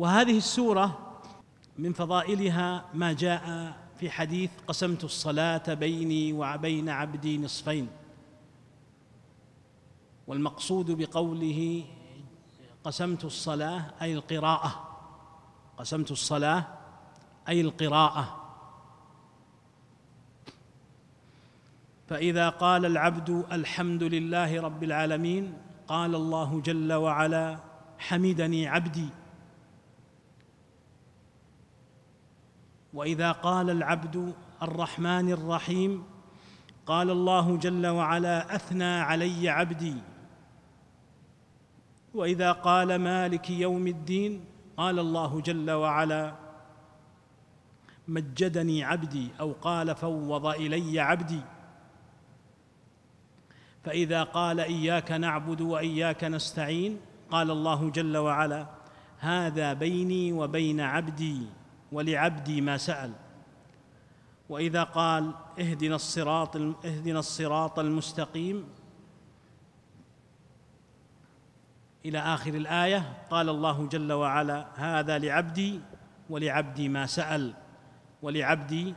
وهذه السورة من فضائلها ما جاء في حديث قسمت الصلاة بيني وبين عبدي نصفين. والمقصود بقوله قسمت الصلاة أي القراءة. قسمت الصلاة أي القراءة. فإذا قال العبد الحمد لله رب العالمين قال الله جل وعلا حمدني عبدي. وإذا قال العبد الرحمن الرحيم قال الله جل وعلا أثنى علي عبدي. وإذا قال مالك يوم الدين قال الله جل وعلا مجدني عبدي أو قال فوض إلي عبدي. فإذا قال إياك نعبد وإياك نستعين قال الله جل وعلا هذا بيني وبين عبدي. ولعبدي ما سأل. وإذا قال اهدنا الصراط اهدنا الصراط المستقيم إلى آخر الآية قال الله جل وعلا هذا لعبدي ولعبدي ما سأل. ولعبدي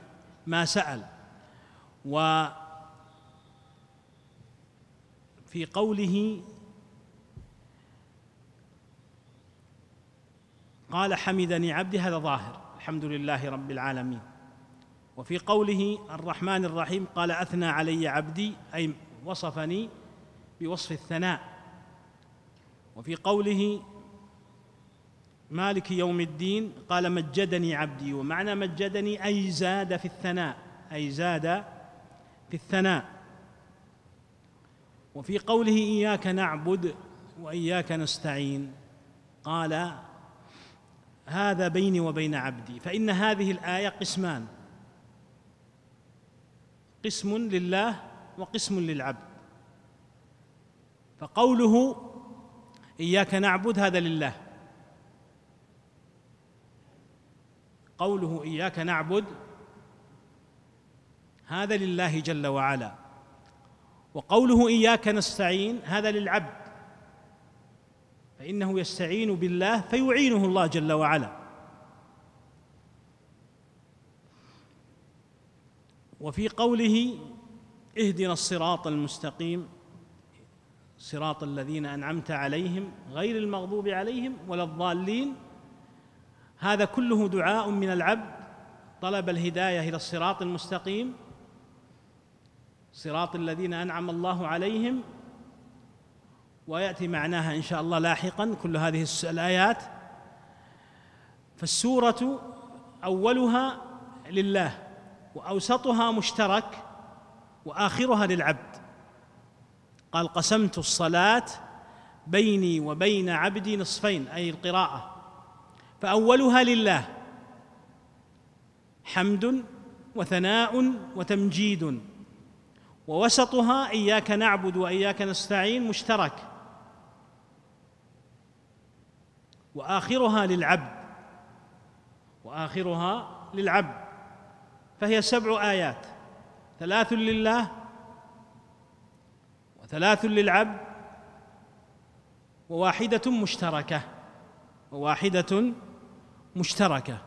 ما سأل. و في قوله قال حمدني عبدي هذا ظاهر. الحمد لله رب العالمين. وفي قوله الرحمن الرحيم قال أثنى علي عبدي أي وصفني بوصف الثناء. وفي قوله مالك يوم الدين قال مجدني عبدي ومعنى مجدني أي زاد في الثناء أي زاد في الثناء. وفي قوله إياك نعبد وإياك نستعين قال هذا بيني وبين عبدي فإن هذه الآية قسمان. قسم لله وقسم للعبد. فقوله إياك نعبد هذا لله. قوله إياك نعبد هذا لله جل وعلا. وقوله إياك نستعين هذا للعبد. فإنه يستعين بالله فيعينه الله جل وعلا. وفي قوله اهدنا الصراط المستقيم صراط الذين أنعمت عليهم غير المغضوب عليهم ولا الضالين. هذا كله دعاء من العبد طلب الهداية إلى الصراط المستقيم صراط الذين أنعم الله عليهم ويأتي معناها إن شاء الله لاحقا كل هذه الآيات. فالسورة أولها لله وأوسطها مشترك وآخرها للعبد. قال قسمت الصلاة بيني وبين عبدي نصفين أي القراءة. فأولها لله. حمد وثناء وتمجيد. ووسطها إياك نعبد وإياك نستعين مشترك. وآخرها للعبد. وآخرها للعبد. فهي سبع آيات. ثلاث لله وثلاث للعبد وواحدة مشتركة. وواحدة مشتركة.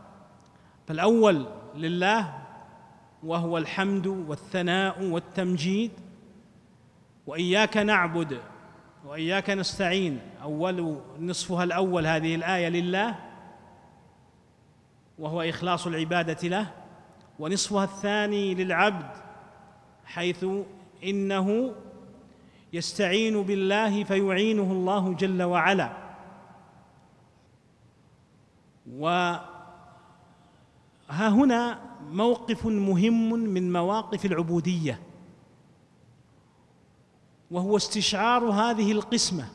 فالأول لله وهو الحمد والثناء والتمجيد. وإياك نعبد وإياك نستعين. أول نصفها الأول هذه الآية لله وهو إخلاص العبادة له. ونصفها الثاني للعبد حيث إنه يستعين بالله فيعينه الله جل وعلا. وها هنا موقف مهم من مواقف العبودية. وهو استشعار هذه القسمة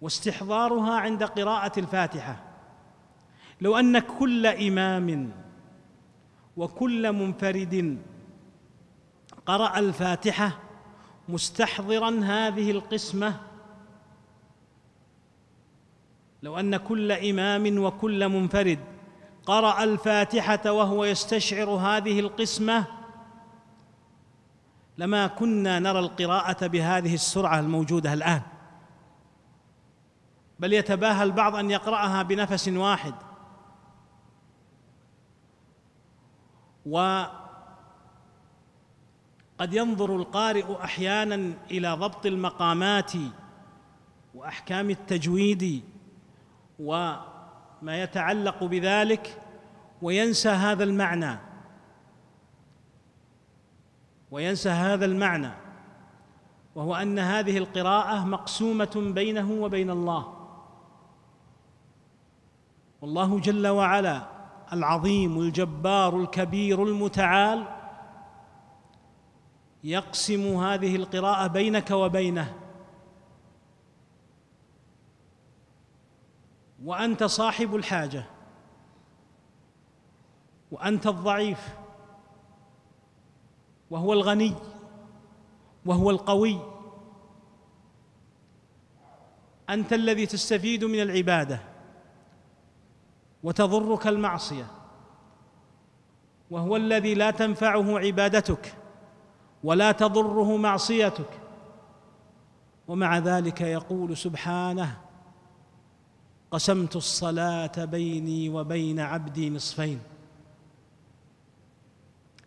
واستحضارها عند قراءة الفاتحة. لو أن كل إمام وكل منفرد قرأ الفاتحة مستحضرا هذه القسمة لو أن كل إمام وكل منفرد قرأ الفاتحة وهو يستشعر هذه القسمة لما كنا نرى القراءة بهذه السرعة الموجودة الآن. بل يتباهى البعض أن يقرأها بنفس واحد. وقد ينظر القارئ أحيانا إلى ضبط المقامات وأحكام التجويد وما يتعلق بذلك وينسى هذا المعنى. وينسى هذا المعنى وهو أن هذه القراءة مقسومة بينه وبين الله. والله جل وعلا العظيم الجبار الكبير المتعال يقسم هذه القراءة بينك وبينه. وأنت صاحب الحاجة وأنت الضعيف وهو الغني وهو القوي. أنت الذي تستفيد من العبادة وتضرك المعصية وهو الذي لا تنفعه عبادتك ولا تضره معصيتك. ومع ذلك يقول سبحانه قسمت الصلاة بيني وبين عبدي نصفين.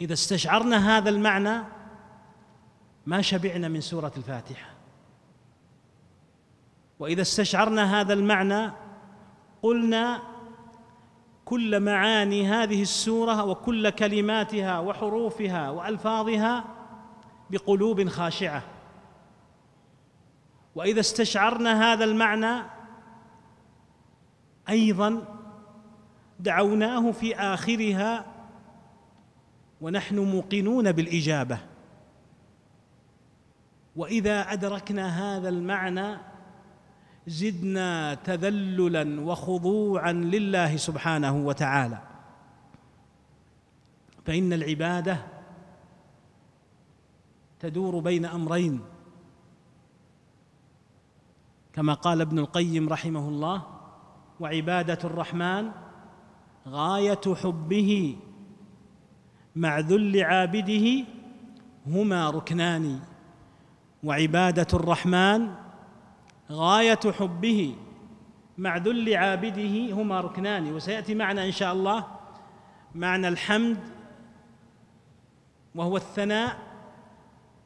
إذا استشعرنا هذا المعنى ما شبعنا من سورة الفاتحة. وإذا استشعرنا هذا المعنى قلنا كل معاني هذه السورة وكل كلماتها وحروفها وألفاظها بقلوب خاشعة. وإذا استشعرنا هذا المعنى أيضا دعوناه في آخرها ونحن موقنون بالإجابة. وإذا أدركنا هذا المعنى زدنا تذللا وخضوعا لله سبحانه وتعالى. فإن العبادة تدور بين أمرين. كما قال ابن القيم رحمه الله وعبادة الرحمن غاية حبه مع ذل عابده هما ركنان. وعبادة الرحمن غاية حبه مع ذل عابده هما ركنان. وسيأتي معنا إن شاء الله معنى الحمد وهو الثناء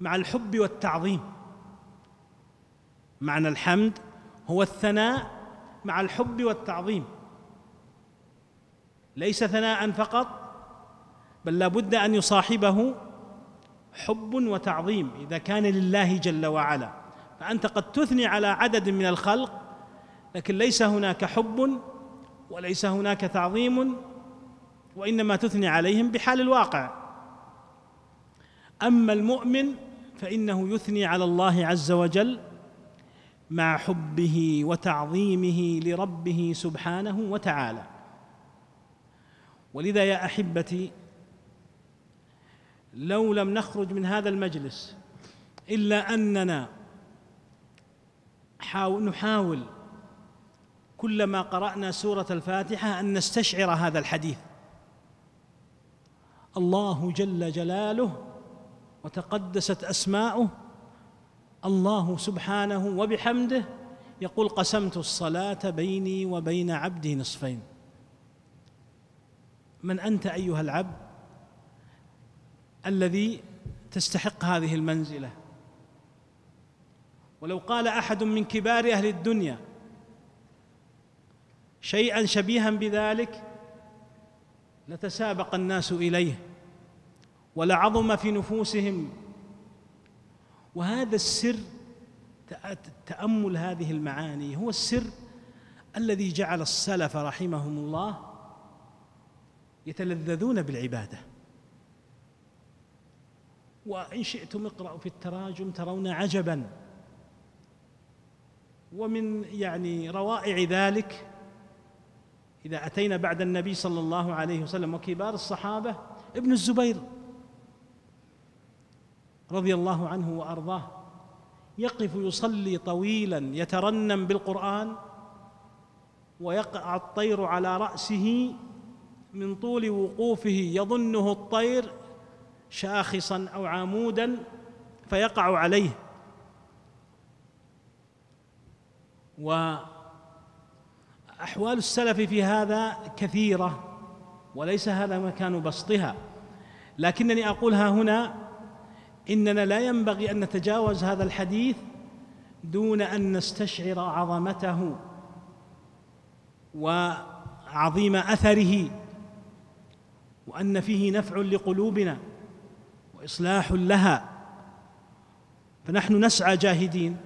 مع الحب والتعظيم. معنى الحمد هو الثناء مع الحب والتعظيم. ليس ثناء فقط بل لا بد أن يصاحبه حب وتعظيم إذا كان لله جل وعلا. فأنت قد تثني على عدد من الخلق لكن ليس هناك حب وليس هناك تعظيم وإنما تثني عليهم بحال الواقع. أما المؤمن فإنه يثني على الله عز وجل مع حبه وتعظيمه لربه سبحانه وتعالى. ولذا يا أحبتي لو لم نخرج من هذا المجلس إلا أننا نحاول كلما قرأنا سورة الفاتحة أن نستشعر هذا الحديث. الله جل جلاله وتقدست أسماؤه. الله سبحانه وبحمده يقول قسمت الصلاة بيني وبين عبدي نصفين. من أنت أيها العبد؟ الذي تستحق هذه المنزلة. ولو قال أحد من كبار أهل الدنيا شيئا شبيها بذلك لتسابق الناس إليه ولعظم في نفوسهم. وهذا السر تأمل هذه المعاني هو السر الذي جعل السلف رحمهم الله يتلذذون بالعبادة. وإن شئتم اقرأوا في التراجم ترون عجبا. ومن يعني روائع ذلك إذا أتينا بعد النبي صلى الله عليه وسلم وكبار الصحابة ابن الزبير رضي الله عنه وأرضاه يقف يصلي طويلا يترنم بالقرآن ويقع الطير على رأسه من طول وقوفه يظنه الطير شاخصا أو عمودا فيقع عليه. احوال السلف في هذا كثيرة وليس هذا مكان بسطها. لكنني اقولها هنا إننا لا ينبغي أن نتجاوز هذا الحديث دون أن نستشعر عظمته وعظيم أثره وأن فيه نفع لقلوبنا. واصلاح لها. فنحن نسعى جاهدين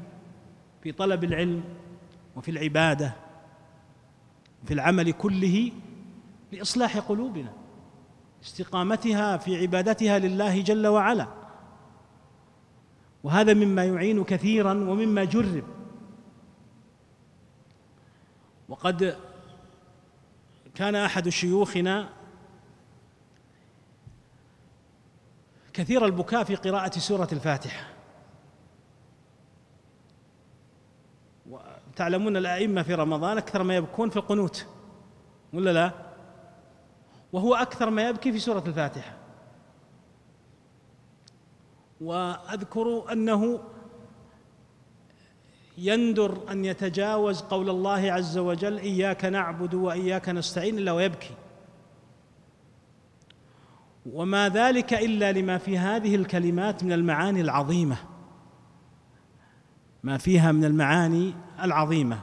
في طلب العلم وفي العبادة في العمل كله لإصلاح قلوبنا استقامتها في عبادتها لله جل وعلا. وهذا مما يعين كثيرا ومما جرب. وقد كان أحد شيوخنا كثير البكاء في قراءة سورة الفاتحة. تعلمون الأئمة في رمضان أكثر ما يبكون في القنوت ولا لا؟ وهو أكثر ما يبكي في سورة الفاتحة. وأذكر أنه يندر أن يتجاوز قول الله عز وجل إياك نعبد وإياك نستعين إلا ويبكي. وما ذلك إلا لما في هذه الكلمات من المعاني العظيمة. ما فيها من المعاني العظيمة.